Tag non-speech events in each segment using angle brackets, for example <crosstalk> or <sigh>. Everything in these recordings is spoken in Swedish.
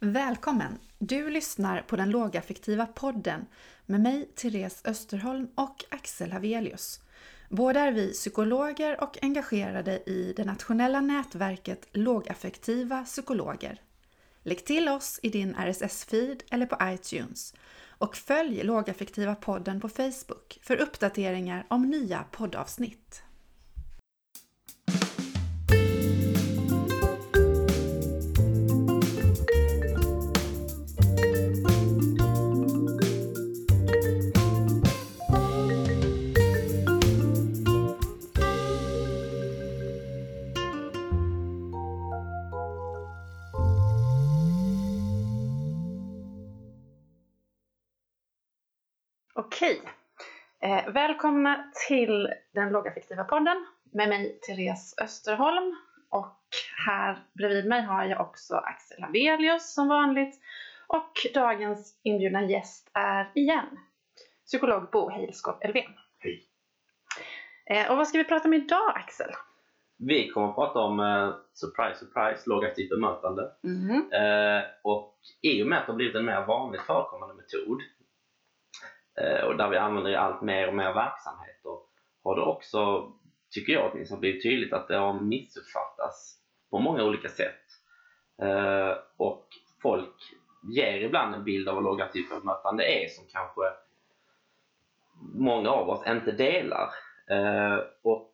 Välkommen! Du lyssnar på den lågaffektiva podden med mig, Therese Österholm och Axel Havelius. Båda är vi psykologer och engagerade i det nationella nätverket Lågaffektiva psykologer. Lägg till oss i din RSS-feed eller på iTunes och följ Lågaffektiva podden på Facebook för uppdateringar om nya poddavsnitt. Okej. Eh, välkomna till den lågaffektiva podden med mig Therese Österholm och här bredvid mig har jag också Axel Havelius som vanligt och dagens inbjudna gäst är igen psykolog Bo Heilskov Elfven. Hej. Eh, och vad ska vi prata om idag Axel? Vi kommer att prata om, eh, surprise surprise, lågaktivt bemötande. Mhm. Eh, och i och med att det har blivit en mer vanligt förekommande metod Eh, och där vi använder i allt mer och mer verksamheter har det också, tycker jag åtminstone, blivit tydligt att det har missuppfattats på många olika sätt. Eh, och folk ger ibland en bild av vad lågaktivt bemötande är som kanske många av oss inte delar. Eh, och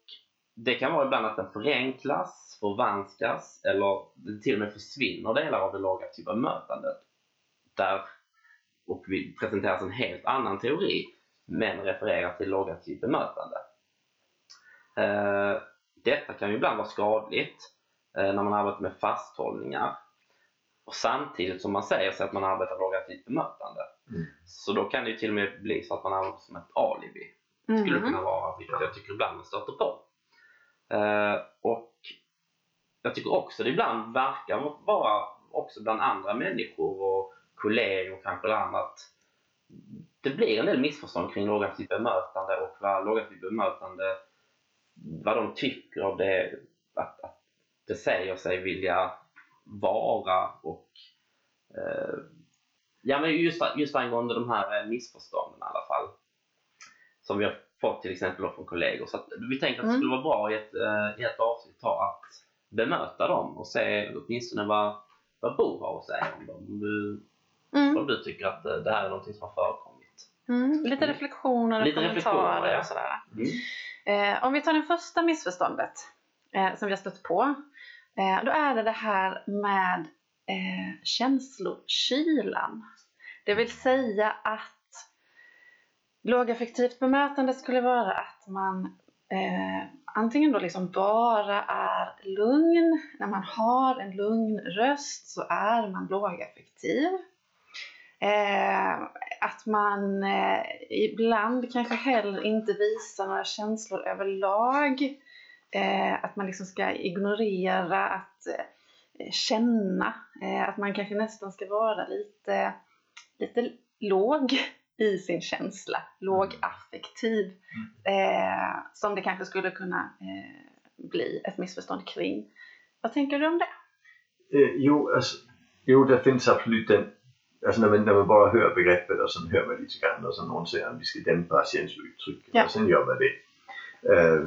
det kan vara ibland att den förenklas, förvanskas eller till och med försvinner delar av det lågaktiva bemötandet. Där, och vi presenteras en helt annan teori men refererar till lågaktivt bemötande. Eh, detta kan ju ibland vara skadligt eh, när man arbetar med fasthållningar och samtidigt som man säger sig att man arbetar lågaktivt bemötande. Mm. Så då kan det ju till och med bli så att man använder som ett alibi skulle det Mhm. kunna vara, vilket jag tycker ibland man stöter på. Eh, och jag tycker också det ibland verkar vara också bland andra människor och kollegor kanske eller annat. Det blir en del missförstånd kring lågaktivt bemötande och vad lågaktivt bemötande, vad de tycker av det, att, att det säger sig vilja vara och eh, ja men just, just angående de här eh, missförstånden i alla fall som vi har fått till exempel från kollegor. Så att vi tänker att det Mm. skulle vara bra i ett, eh, i ett avsnitt att bemöta dem och se åtminstone vad, vad Bo har att säga om dem. Om du, Mm. om du tycker att eh, det här är någonting som har förekommit. Mm. Lite reflektioner och Lite kommentarer reflektioner, ja. och sådär. Mm. Eh, om vi tar det första missförståndet eh, som vi har stött på. Eh, då är det det här med eh, känslokylan. Det vill säga att lågaffektivt bemötande skulle vara att man eh, antingen då liksom bara är lugn. När man har en lugn röst så är man lågaffektiv. Eh, att man eh, ibland kanske heller inte visar några känslor överlag. Eh, att man liksom ska ignorera att eh, känna. Eh, att man kanske nästan ska vara lite, lite låg i sin känsla. Lågaffektiv. Eh, som det kanske skulle kunna bli ett missförstånd kring. Vad tänker du om det? Jo, alltså, jo, det finns absolut den, alltså när man, när man bara hör begreppet och sen hör man lite grann och så någon säger att vi ska dämpa känslouttryck Ja. och sen gör man det. Eh,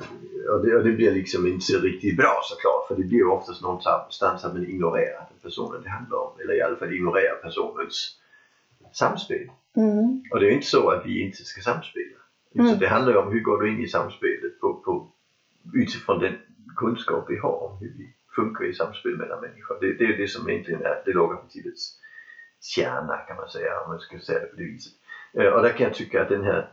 och det. Och det blir liksom inte riktigt bra såklart för det blir ju oftast någonstans att man ignorerar den personen det handlar om eller i alla fall ignorerar personens samspel. Mm. Och det är ju inte så att vi inte ska samspela. Mm. Så det handlar ju om hur går du in i samspelet på, på, utifrån den kunskap vi har om hur vi funkar i samspel mellan människor. Det, det är det som egentligen är det lågaffektivets kärna kan man säga om man ska säga det på det viset. Eh, Och där kan jag tycka att den här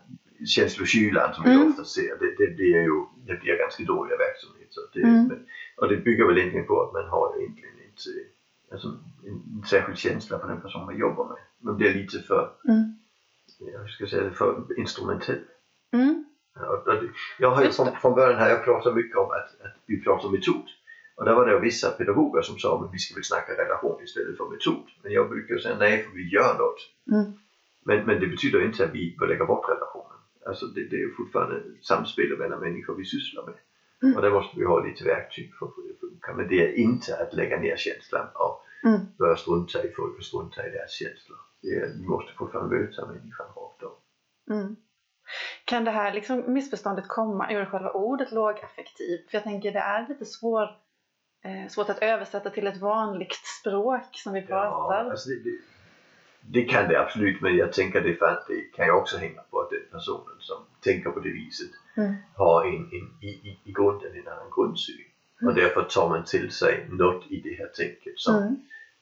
känslokylan som vi Mm. ofta ser, det, det blir ju det blir ganska dåliga verksamhet. Så det, Mm. men, och det bygger väl egentligen på att man har egentligen inte alltså, en, särskild känsla för den person man jobbar med. Man blir lite för, Mm. jag ska säga det, för instrumentell. Mm. Ja, Jag har ju från, från början här, jag pratat mycket om att, att vi pratar metod. Och där var det vissa pedagoger som sa att vi ska väl snacka relation istället för metod. Men jag brukar säga nej, för vi gör något. Mm. Men, men det betyder inte att vi bör lägga bort relationen. Alltså det, det är fortfarande samspel mellan människor vi sysslar med. Mm. Och där måste vi ha lite verktyg för att få det att funka. Men det är inte att lägga ner känslan av Mm. börja strunta i folk och strunta i deras känslor. Det är, vi måste fortfarande möta människan rakt av. Mm. Kan det här liksom missförståndet komma ur själva ordet lågaffektiv? För jag tänker det är lite svår, eh, svårt att översätta till ett vanligt språk som vi pratar. Ja, alltså det, det, det kan det absolut, men jag tänker det, för att det kan ju också hänga på att den personen som tänker på det viset Mm. har en, en, i, i, i grunden en annan grundsyn. Och därför tar man till sig något i det här tänket som, Mm.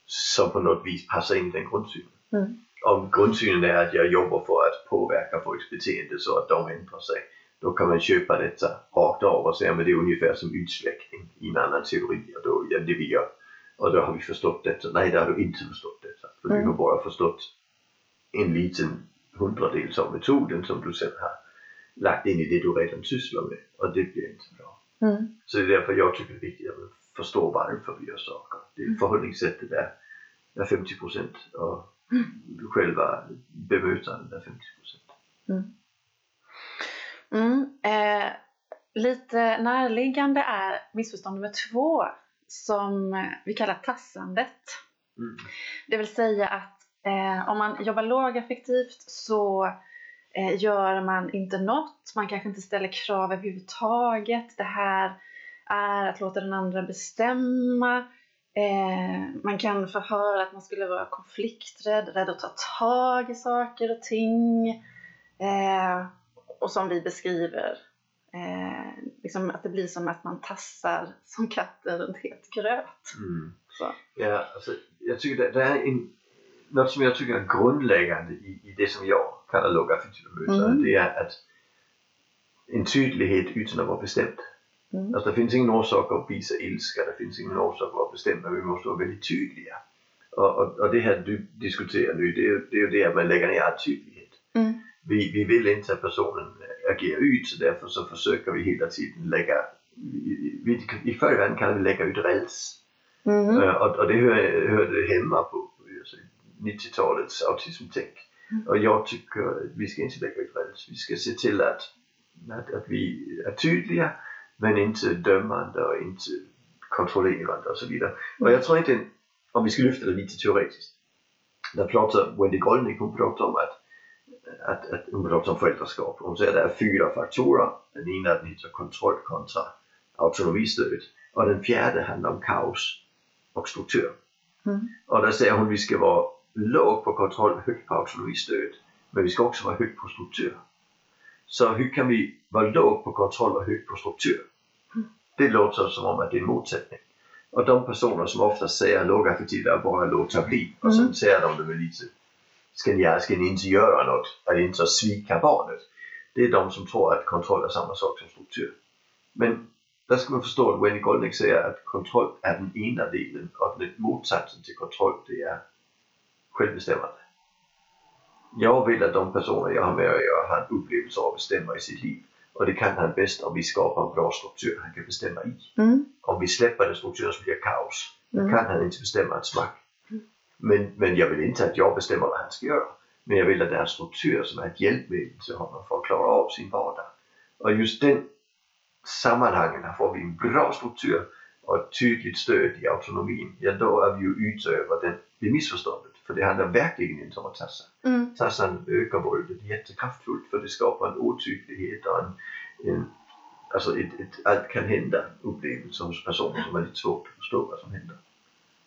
som på något vis passar in i den grundsynen. Mm. Om grundsynen är att jag jobbar för att påverka folks beteende så att de ändrar sig, då kan man köpa detta rakt av och säga att det är ungefär som utsläckning i en annan teori. Och då, ja, det vi gör. Och då har vi förstått detta. Nej, det har du inte förstått detta. För du Mm. har bara förstått en liten hundradels av metoden som du sen har lagt in i det du redan sysslar med. Och det blir inte bra. Mm. Så det är därför jag tycker det är viktigt att man förstår varför vi gör saker. Det är förhållningssättet är, är 50 procent och själva bemötandet är 50 procent. Mm. Eh, lite närliggande är missförstånd nummer två som vi kallar tassandet. Mm. Det vill säga att eh, om man jobbar lågaffektivt så eh, gör man inte något, man kanske inte ställer krav överhuvudtaget. Det här är att låta den andra bestämma. Eh, man kan få höra att man skulle vara konflikträdd, rädd att ta tag i saker och ting. Eh, och som vi beskriver, eh, liksom att det blir som att man tassar som katten runt het gröt. Mm. Ja, alltså, jag tycker det, det är en, något som jag tycker är grundläggande i, i det som jag kallar lågaffektiva. Mm. Det är att en tydlighet utan att vara bestämd. Mm. Alltså det finns ingen orsak att visa ilska, det finns ingen orsak att vara bestämd, men vi måste vara väldigt tydliga. Och, och, och det här du diskuterar nu, det är, det är ju det att man lägger ner all tydlighet. Mm. Vi, vi vill inte att personen agerar ut, så därför så försöker vi hela tiden lägga, i, i, förr i världen kan vi lägga ut räls. Mm. Och, och det hör, hörde hemma på alltså, 90-talets autismtänk. Mm. Och jag tycker att vi ska inte lägga ut räls. Vi ska se till att, att, att vi är tydliga men inte dömande och inte kontrollerande och så vidare. Och jag tror inte, om vi ska lyfta det lite teoretiskt. Där pratar Wendy Goldnick, hon pratar om att, att, att hon pratar om föräldraskap. Hon säger att det är fyra faktorer. Den ena den heter kontroll kontra autonomistöd. Och den fjärde handlar om kaos och struktur. Mm. Och där säger hon att vi ska vara låg på kontroll, högt på autonomistöd. Men vi ska också vara högt på struktur. Så hur kan vi vara låg på kontroll och högt på struktur? Det låter som om att det är en motsättning. Och de personer som ofta säger lågaffektiva är bara låta bli och sen Mm. säger de det med lite ska ni, inte göra något? Det inte att svika barnet? Det är de som tror att kontroll är samma sak som struktur. Men där ska man förstå att Wendy Goldnick säger att kontroll är den ena delen och den motsatsen till kontroll det är självbestämmande. Jag vill att de personer jag har med att göra har en upplevelse av att bestämma i sitt liv. Och det kan han bäst om vi skapar en bra struktur han kan bestämma i. Mm. Om vi släpper den strukturen så blir det kaos. Då Mm. kan han inte bestämma ett smack. Men, men jag vill inte att jag bestämmer vad han ska göra. Men jag vill att det är en struktur som är ett hjälpmedel till honom för att klara av sin vardag. Och just den sammanhangen, här får vi en bra struktur och ett tydligt stöd i autonomin. Ja, då är vi ju ute över den, det missförståndet. För det handlar verkligen inte om att tassa. Mm. Tassan ökar våldet jättekraftfullt för det skapar en otydlighet och en, en alltså ett, ett allt kan hända upplevelse hos personer som är lite svårt att förstå vad som händer.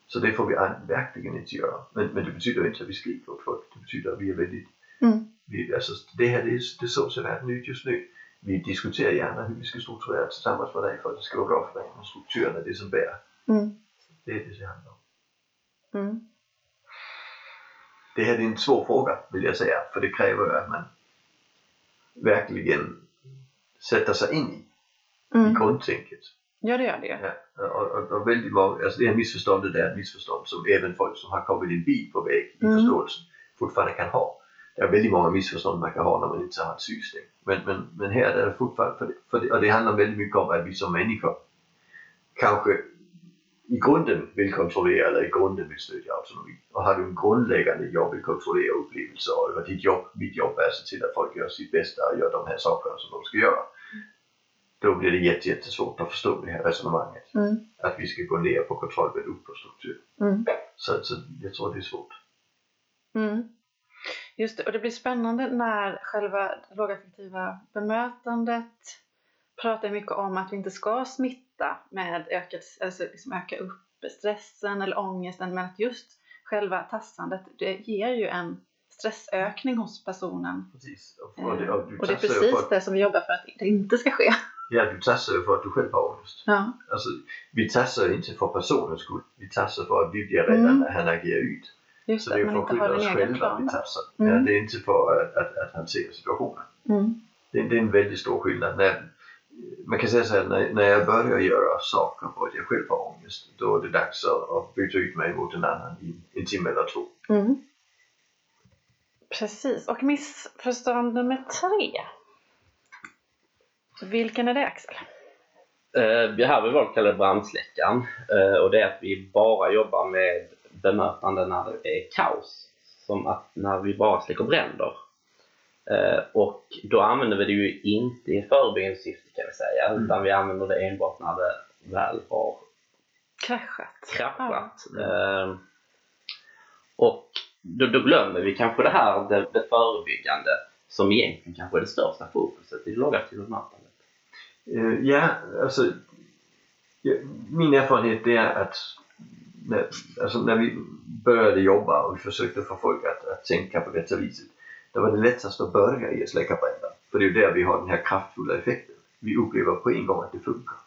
Så det får vi verkligen inte göra. Men, men det betyder inte att vi skriker åt folk. Det betyder att vi är väldigt, Mm. vi, alltså det här det, det så ser världen ut just nu. Vi diskuterar gärna hur vi ska strukturera tillsammans med dig för att det ska vara bra för dig. Men strukturen är det som bär. Mm. Det är det det handlar om. Mm. Det här är en svår fråga vill jag säga. För det kräver att man verkligen sätter sig in i, i Mm. grundtänket. Ja, det gör det. Ja, och, och, och väldigt många, alltså det här missförståndet är ett missförstånd som även folk som har kommit en bit på väg i Mm. förståelsen fortfarande kan ha. Det är väldigt många missförstånd man kan ha när man inte har ett system. Men, men, men här är det fortfarande, för det, för det, och det handlar väldigt mycket om att vi som människor kanske i grunden vill kontrollera eller i grunden vill stödja autonomi. Och har du en grundläggande jag vill kontrollera upplevelser över ditt jobb, mitt jobb är att se till att folk gör sitt bästa och gör de här sakerna som de ska göra. Då blir det jätte, jättesvårt att förstå det här resonemanget. Mm. Att vi ska gå ner på kontroll men upp på struktur. Mm. Så, så jag tror det är svårt. Mm. Just det, och det blir spännande när själva lågaffektiva bemötandet pratar mycket om att vi inte ska smitta med ökat, alltså liksom öka upp stressen eller ångesten, men att just själva tassandet, det ger ju en stressökning hos personen. Precis. Och, Eh, det, och, du Och det är precis för det som vi jobbar för att det inte ska ske. Ja, du tassar ju för att du själv har ångest. Ja. Alltså, vi tassar inte för personens skull. Vi tassar för att vi blir rädda Mm. när han agerar ut. Just Så det, det är för att skydda oss själva vi tassar. Mm. Ja, det är inte för att, att, att hantera situationen. Mm. Det, det är en väldigt stor skillnad. När, man kan säga så här, när, när jag börjar göra saker för att jag själv har ångest, då är det dags att, byta ut mig mot en annan i en timme eller två. Mm. Precis, och missförstånd nummer tre. Vilken är det Axel? Eh, vi har vi valt kallar det brandsläckaren eh, och det är att vi bara jobbar med bemötande när det är kaos. Som att när vi bara släcker bränder. Eh, och då använder vi det ju inte i förebyggande syfte kan vi säga Mm. utan vi använder det enbart när det väl har Kraschat. kraschat. Eh, och då, då glömmer vi kanske det här, det, det förebyggande som egentligen kanske är det största fokuset i det lågaktiva bemötandet. Uh, ja, alltså ja, min erfarenhet är att när, alltså när vi började jobba och vi försökte få folk att, att tänka på detta viset, då var det lättast att börja i att släcka bränder. För det är ju där vi har den här kraftfulla effekten. Vi upplever på en gång att det funkar.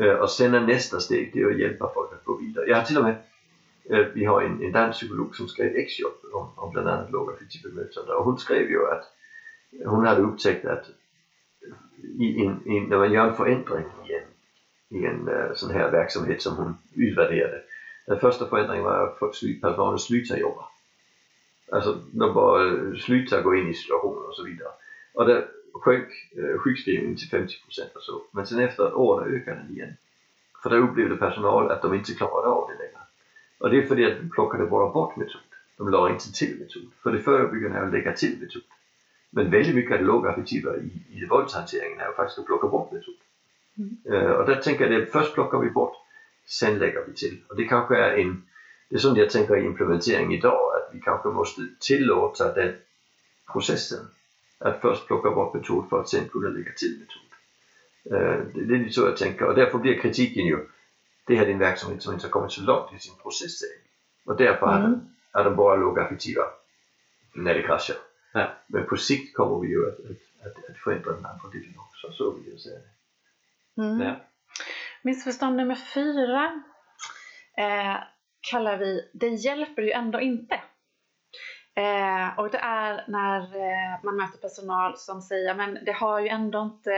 Uh, och sen är nästa steg det är att hjälpa folk att gå vidare. Jag har till och med, eh, vi har en, en dansk psykolog som skrev exjobb om, om bland annat lågaffektivt bemötande och hon skrev ju att hon hade upptäckt att i en, i, när man gör en förändring i en, i en uh, sån här verksamhet som hon utvärderade. Den första förändringen var att personalen slutar jobba. Alltså de bara eh, slutar gå in i situationen och så vidare. Och det sjönk uh, sjukskrivningen till 50% och så. Men sen efter ett år ökade den igen. För där upplevde personal att de inte klarade av det längre. Och det är för att de plockade bara bort metod. De la inte till metod. För det förebyggande är att lägga till metod. Men väldigt mycket av det lågaffektiva i, i våldshanteringen är ju faktiskt att plocka bort metod. Eh, och där tänker jag att först plockar vi bort, sen lägger vi till. Och det kanske är en, det är sånt jag tänker i implementering idag, att vi kanske måste tillåta den processen. Att först plocka bort metod för att sen kunna lägga till metod. Eh, det, det är lite så jag tänker och därför blir kritiken ju, det här är en verksamhet som inte har kommit så långt i sin process. Och därför är, Mm. den, är de bara lågaffektiva när det kraschar. Ja. Men på sikt kommer vi ju att, att, att, att förändra den andra delen också, så vill jag säga det. Mm. Ja. Missförstånd nummer fyra eh, kallar vi Det hjälper ju ändå inte. Eh, och det är när eh, man möter personal som säger men det har ju ändå inte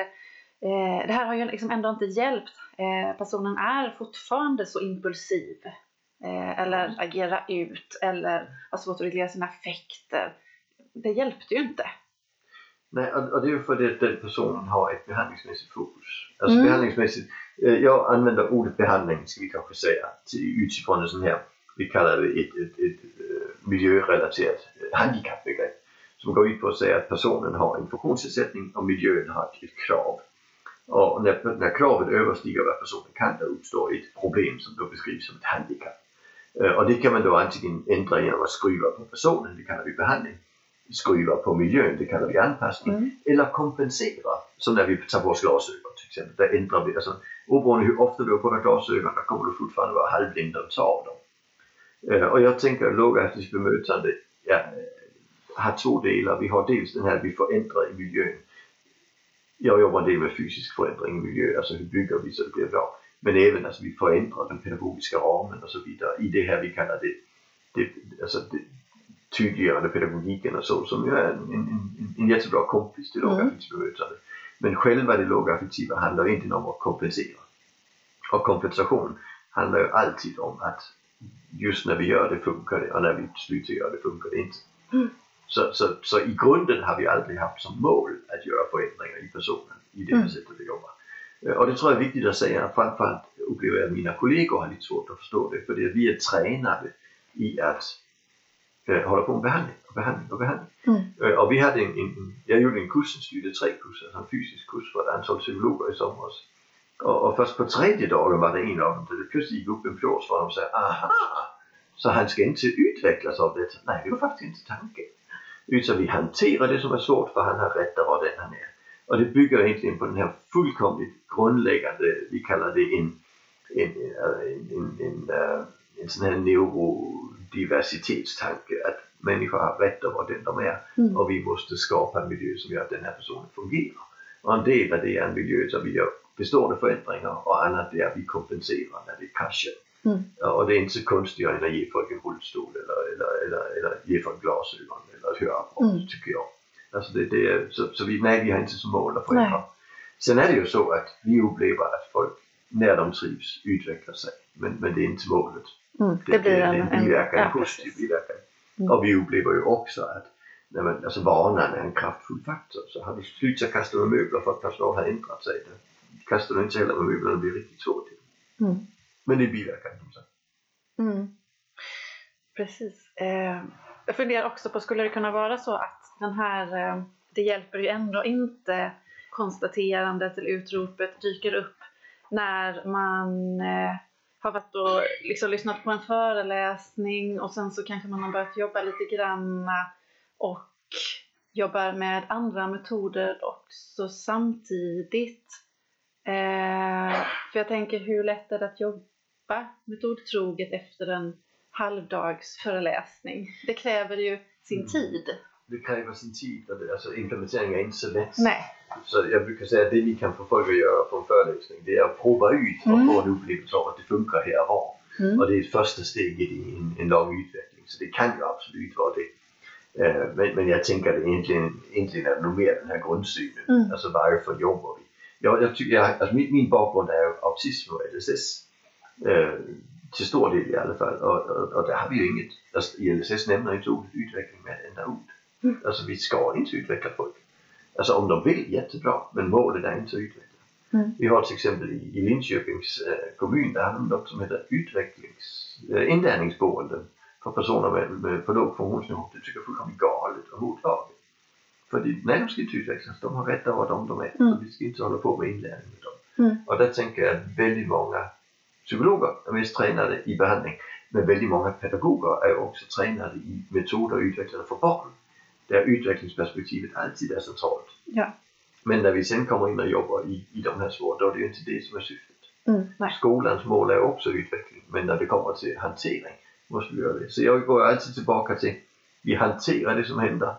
eh, det här har ju liksom ändå inte hjälpt. Eh, personen är fortfarande så impulsiv. Eh, eller agerar ut eller har svårt att reglera sina affekter. Det hjälpte ju inte. Nej, och, det är ju för att den personen har ett behandlingsmässigt fokus. Alltså Mm. behandlingsmässigt, eh, jag använder ordet behandling ska vi kanske säga, utifrån en sån här, vi kallar det ett, ett, ett, eh, miljörelaterat eh, handikappbegrepp. Som går ut på att säga att personen har en funktionsnedsättning och miljön har ett, krav. Och när, när kravet överstiger vad personen kan, då uppstår ett problem som då beskrivs som ett handikapp. Och det kan man då antingen ändra genom att skruva på personen, det kallar vi behandling. Skruva på miljön, det kallar vi anpassning. Mm. Eller kompensera, som när vi tar på oss glasögon till exempel. Där ändrar vi, alltså oberoende hur ofta du har på dig glasögon, då kommer du fortfarande vara halvblind och ta av dem. Eh, Och jag tänker att lågaffektivt bemötande ja, har två delar. Vi har dels den här vi förändrar i miljön. Jag jobbar en del med fysisk förändring i miljö, alltså hur bygger vi så det blir bra. Men även alltså vi förändrar den pedagogiska ramen och så vidare i det här vi kallar det, det, alltså det tydliggörande pedagogiken och så som ju är en, en, en, jättebra kompis till Mm. lågaffektivt bemötande. Men själva det lågaffektiva handlar inte om att kompensera. Och kompensation handlar ju alltid om att just när vi gör det funkar det och när vi slutar göra det funkar det inte. Mm. Så, så, så i grunden har vi aldrig haft som mål att göra förändringar i personen i det Mm. sättet att jobba. Eh, Och det tror jag är viktigt att säga, framförallt upplever jag att mina kollegor har lite svårt att förstå det, för det vi är tränade i att eh, hålla på med behandling och behandling och behandling. Mm. Och vi hade en, en, jag gjorde en kurs, en studie 3-kurs, alltså en fysisk kurs för ett antal psykologer i somras. Och, och först på tredje dagen var det en av dem det plötsligt gick upp en fjord för dem och sa aha! Så han ska inte utvecklas av det. Nej, det var faktiskt inte tanken. Utan vi hanterar det som är svårt för han har rätt att vara den han är. Och det bygger egentligen på den här fullkomligt grundläggande, vi kallar det en, en, en, en, en, en, en sån här neurodiversitetstanke. Att människor har rätt att vara den de är Mm. och vi måste skapa en miljö som gör att den här personen fungerar. Och en del av det är en miljö där vi gör bestående förändringar och annat är att vi kompenserar när det kraschar. Mm. Och det är inte så konstigt att ge folk en rullstol eller, eller, eller, eller ge folk glasögon eller ett hörapparat Mm. tycker jag. Alltså det, det är, så, så vi, nej, vi har inte som mål att förändra. Sen är det ju så att vi upplever att folk när de trivs utvecklar sig. Men, men det är inte målet. Mm. Det, Det blir en, en biverkan, en positiv biverkan. Mm. Och vi upplever ju också att nej men, alltså vanan är en kraftfull faktor. Så har du slutat kasta med möbler för att personal har ändrat sig. Då kastar du inte heller med möblerna, det blir riktigt svårt. Mm. Men det är biverkan som sagt. Mm. Precis. Eh, jag funderar också på, skulle det kunna vara så att den här, eh, det hjälper ju ändå inte konstaterandet eller utropet dyker upp när man eh, har varit och liksom lyssnat på en föreläsning och sen så kanske man har börjat jobba lite granna och jobbar med andra metoder också samtidigt. Eh, för jag tänker hur lätt är det att jobba metodtroget efter en halvdagsföreläsning? Det kräver ju sin Mm. tid. Det kräver sin tid och det, alltså implementering är inte så lätt. Nej. Så jag brukar säga att det vi kan få folk att göra på en föreläsning det är att prova ut och Mm. få en upplevelse av att det funkar här och var. Mm. Och det är ett första steget i en, en lång utveckling. Så det kan ju absolut vara det. Eh, men, men jag tänker att egentligen, egentligen är det nog mer den här grundsynen. Mm. Alltså varför jobbar vi? Jag, jag tycker, jag, alltså min, min bakgrund är autism och LSS. Eh, till stor del i alla fall. Och, och, och där har vi ju inget, alltså, i LSS nämner inte ordet utveckling med ett enda ord. Alltså vi ska inte utveckla folk. Alltså om de vill, jättebra. Men målet är inte att utveckla. Mm. Vi har till exempel i, i Linköpings eh, kommun, där har de något som heter utvecklings, eh, inlärningsboenden för personer med, med för låg funktionsnivå. Det tycker jag är fullkomligt galet och mot lagen. För de, nej, de ska inte utvecklas. De har rätt att vara de de är. Mm. Så vi ska inte hålla på med inlärning med dem. Mm. Och där tänker jag att väldigt många psykologer är mest tränade i behandling. Men väldigt många pedagoger är också tränade i metoder utvecklade för barn. Där utvecklingsperspektivet alltid är centralt. Ja. Men när vi sen kommer in och jobbar i, i de här svåra, då är det ju inte det som är syftet. Mm. Skolans mål är också utveckling, men när det kommer till hantering måste vi göra det. Så jag går alltid tillbaka till, vi hanterar det som händer.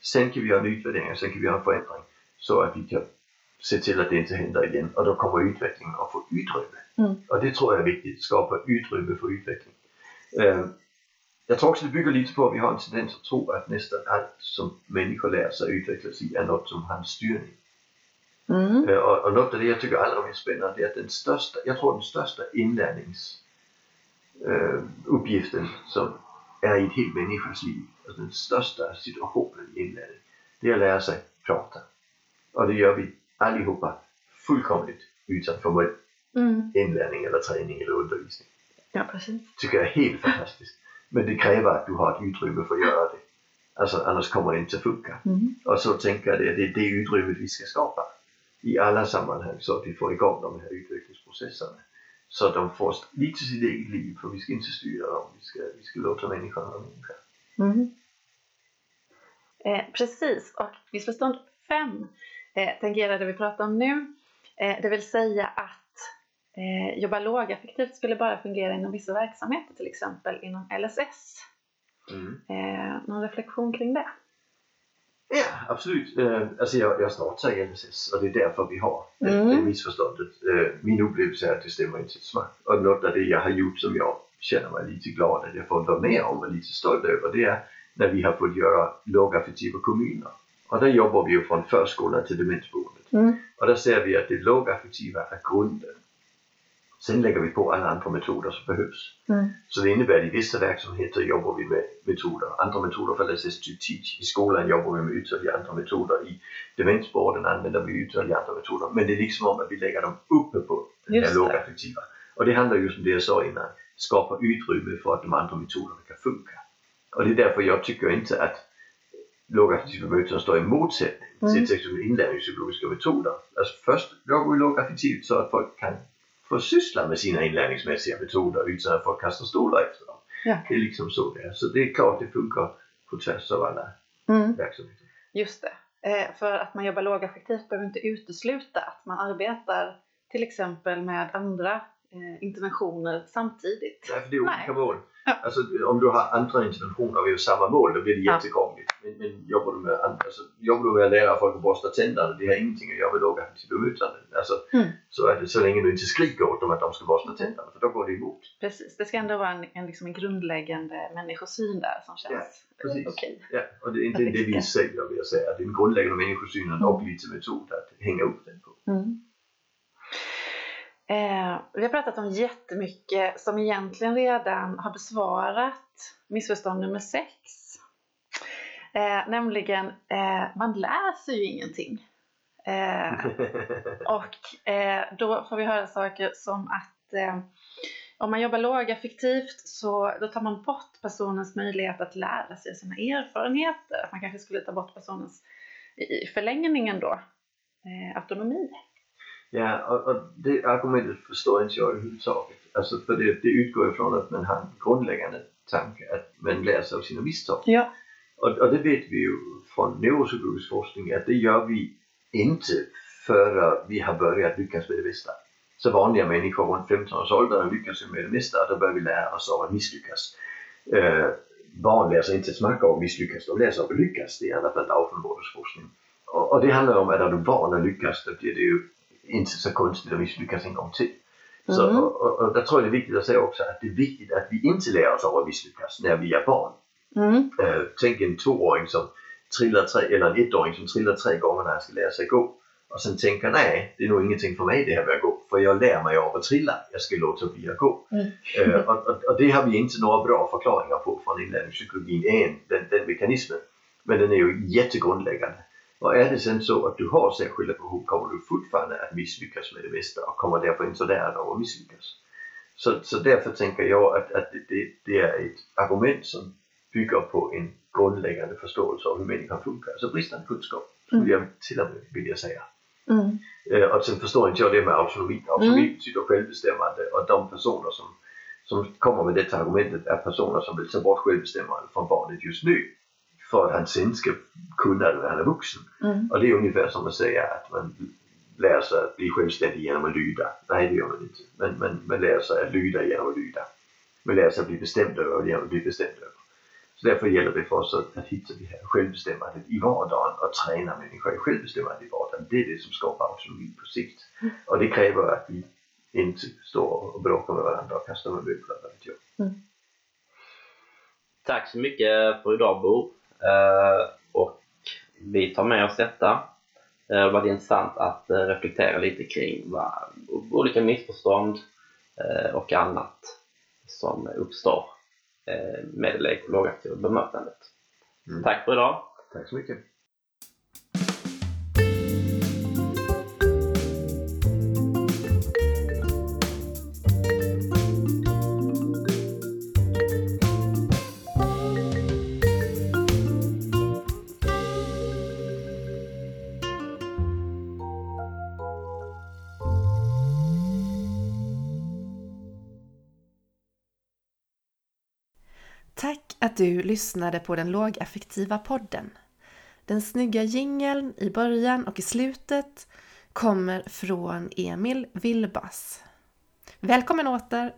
Sen kan vi göra en utvärdering, sen kan vi göra en förändring. Så att vi kan se till att det inte händer igen. Och då kommer utvecklingen att få utrymme. Mm. Och det tror jag är viktigt, skapa utrymme för utveckling. Jag tror också det bygger lite på att vi har en tendens att tro att nästan allt som människor lär sig utvecklas i är något som har en styrning. Mm. Eh, Och, och något av det jag tycker allra mest spännande är att den största, jag tror den största inlärnings eh, uppgiften som är i ett helt människas liv, alltså den största situationen i inlärning, det är att lära sig prata. Och det gör vi allihopa fullkomligt utan formell Mm. inlärning eller träning eller undervisning. Ja, precis. tycker jag är helt fantastiskt. Men det kräver att du har ett utrymme för att göra det. Alltså annars kommer det inte att funka. Mm. Och så tänker jag det, det är det utrymmet vi ska skapa i alla sammanhang så att vi får igång de här utvecklingsprocesserna. Så att de får lite sitt eget liv, för vi ska inte styra dem, vi ska, vi ska låta människan vara människa. Mm. Eh, precis, och missförstånd 5 eh, tangerar det vi pratar om nu. Eh, det vill säga att eh, jobba lågaffektivt skulle bara fungera inom vissa verksamheter, till exempel inom LSS. Eh, någon reflektion kring det? Ja, absolut. Eh, alltså jag, jag snart säger LSS och det är därför vi har det, Mm. det missförståndet. Eh, min upplevelse är att det stämmer inte ett smack. Och något av det jag har gjort som jag känner mig lite glad att jag får vara med om och lite stolt över det är när vi har fått göra lågaffektiva kommuner. Och där jobbar vi ju från förskolan till demensboendet. Mm. Och där ser vi att det lågaffektiva är grunden. Sen lägger vi på alla andra metoder som behövs. Mm. Så det innebär att i vissa verksamheter jobbar vi med metoder, andra metoder för LSS to teach. I skolan jobbar vi med ytterligare andra metoder. I demensvården använder vi ytterligare andra metoder. Men det är liksom om att vi lägger dem uppe på den Just här det. lågaffektiva. Och det handlar just om det jag sa innan, skapa utrymme för att de andra metoderna kan funka. Och det är därför jag tycker inte att lågaffektiva metoder står i motsättning Mm. till till exempel inlärningspsykologiska metoder. Alltså först jobbar vi lågaffektivt så att folk kan få syssla med sina inlärningsmässiga metoder utan att folk kastar stolar efter dem. Ja. Det är liksom så det är. Så det är klart det funkar på tvärs av alla Mm. verksamheter. Just det. Eh, för att man jobbar lågaffektivt behöver inte utesluta att man arbetar till exempel med andra interventioner samtidigt. Nej, för det är olika Nej. mål. Ja. Alltså, om du har andra interventioner vid samma mål, då blir det Ja. jättekrångligt. Men, men jobbar, du med, alltså, jobbar du med att lära folk att borsta tänderna, det har ingenting att göra med lågaffektivt bemötande. Alltså, Mm. Så är det så länge du inte skriker åt dem att de ska borsta tänderna, för då går det emot. Precis, det ska ändå vara en, en, liksom en grundläggande människosyn där som känns Ja, eh, okej. Ja, och det är inte det vi säger, vill jag säga. Det är en grundläggande människosynen och lite metod att hänga upp den på. Mm. Eh, vi har pratat om jättemycket som egentligen redan har besvarat missförstånd nummer sex. Eh, nämligen, eh, man läser ju ingenting. Eh, <laughs> och eh, då får vi höra saker som att eh, om man jobbar lågaffektivt så då tar man bort personens möjlighet att lära sig sina erfarenheter. Att man kanske skulle ta bort personens, i förlängningen då, autonomi. Ja, och, och det argumentet förstår inte jag överhuvudtaget. Alltså för det, det utgår ifrån att man har en grundläggande tanke att man lär sig av sina misstag. Ja. Och, och det vet vi ju från neuropsykologisk forskning att det gör vi inte före vi har börjat lyckas med det bästa. Så vanliga människor runt 15 års ålder lyckas med det mesta och då börjar vi lära oss av att misslyckas. Eh, barn lär sig inte smack av misslyckas, de lär sig av att lyckas. Det är i alla fall Aufenborgs forskning. Och, och det handlar om att när du van att lyckas då blir det ju inte så konstigt att misslyckas en gång till. Så, Mm. och, och, och där tror jag det är viktigt att säga också att det är viktigt att vi inte lär oss av att misslyckas när vi är barn. Mm. Eh, tänk en tvååring som trillar tre, eller en ettåring som trillar tre gånger när han ska lära sig gå. Och sen tänker nej, det är nog ingenting för mig det här med att gå. För jag lär mig av att trilla. Jag ska låta bli att gå. Mm. Eh, och, och, och det har vi inte några bra förklaringar på från inlärningspsykologin än, den, den mekanismen. Men den är ju jättegrundläggande. Och är det sen så att du har särskilda behov kommer du fortfarande att misslyckas med det mesta och kommer därför inte lära dig av att misslyckas. Så, så därför tänker jag att, att det, det, är ett argument som bygger på en grundläggande förståelse av hur människan funkar. Alltså bristande kunskap, skulle jag till och med vilja säga. Mm. Och sen förstår inte jag det med autonomi. Autonomi betyder självbestämmande och de personer som, som kommer med detta argumentet är personer som vill ta bort självbestämmande från barnet just nu. För att han sen ska kunna det när han är vuxen. Mm. Och det är ungefär som att säga att man lär sig att bli självständig genom att lyda. Nej, det gör man inte. Men, men man lär sig att lyda genom att lyda. Man lär sig att bli bestämd över genom att bli bestämd över. Så därför gäller det för oss att, att hitta det här självbestämmandet i vardagen och träna människor i självbestämmande i vardagen. Det är det som skapar autonomi på sikt. Och det kräver att vi inte står och bråkar med varandra och kastar med möbler. jag. Tack så mycket för idag Bo. Eh, och vi tar med oss detta. Eh, Det varit intressant att eh, reflektera lite kring vad, olika missförstånd och annat som uppstår med det lågaktiva bemötandet. Mm. Tack för idag. Tack så mycket. Du lyssnade på den lågaffektiva podden. Den snygga jingeln i början och i slutet kommer från Emil Vilbas. Välkommen åter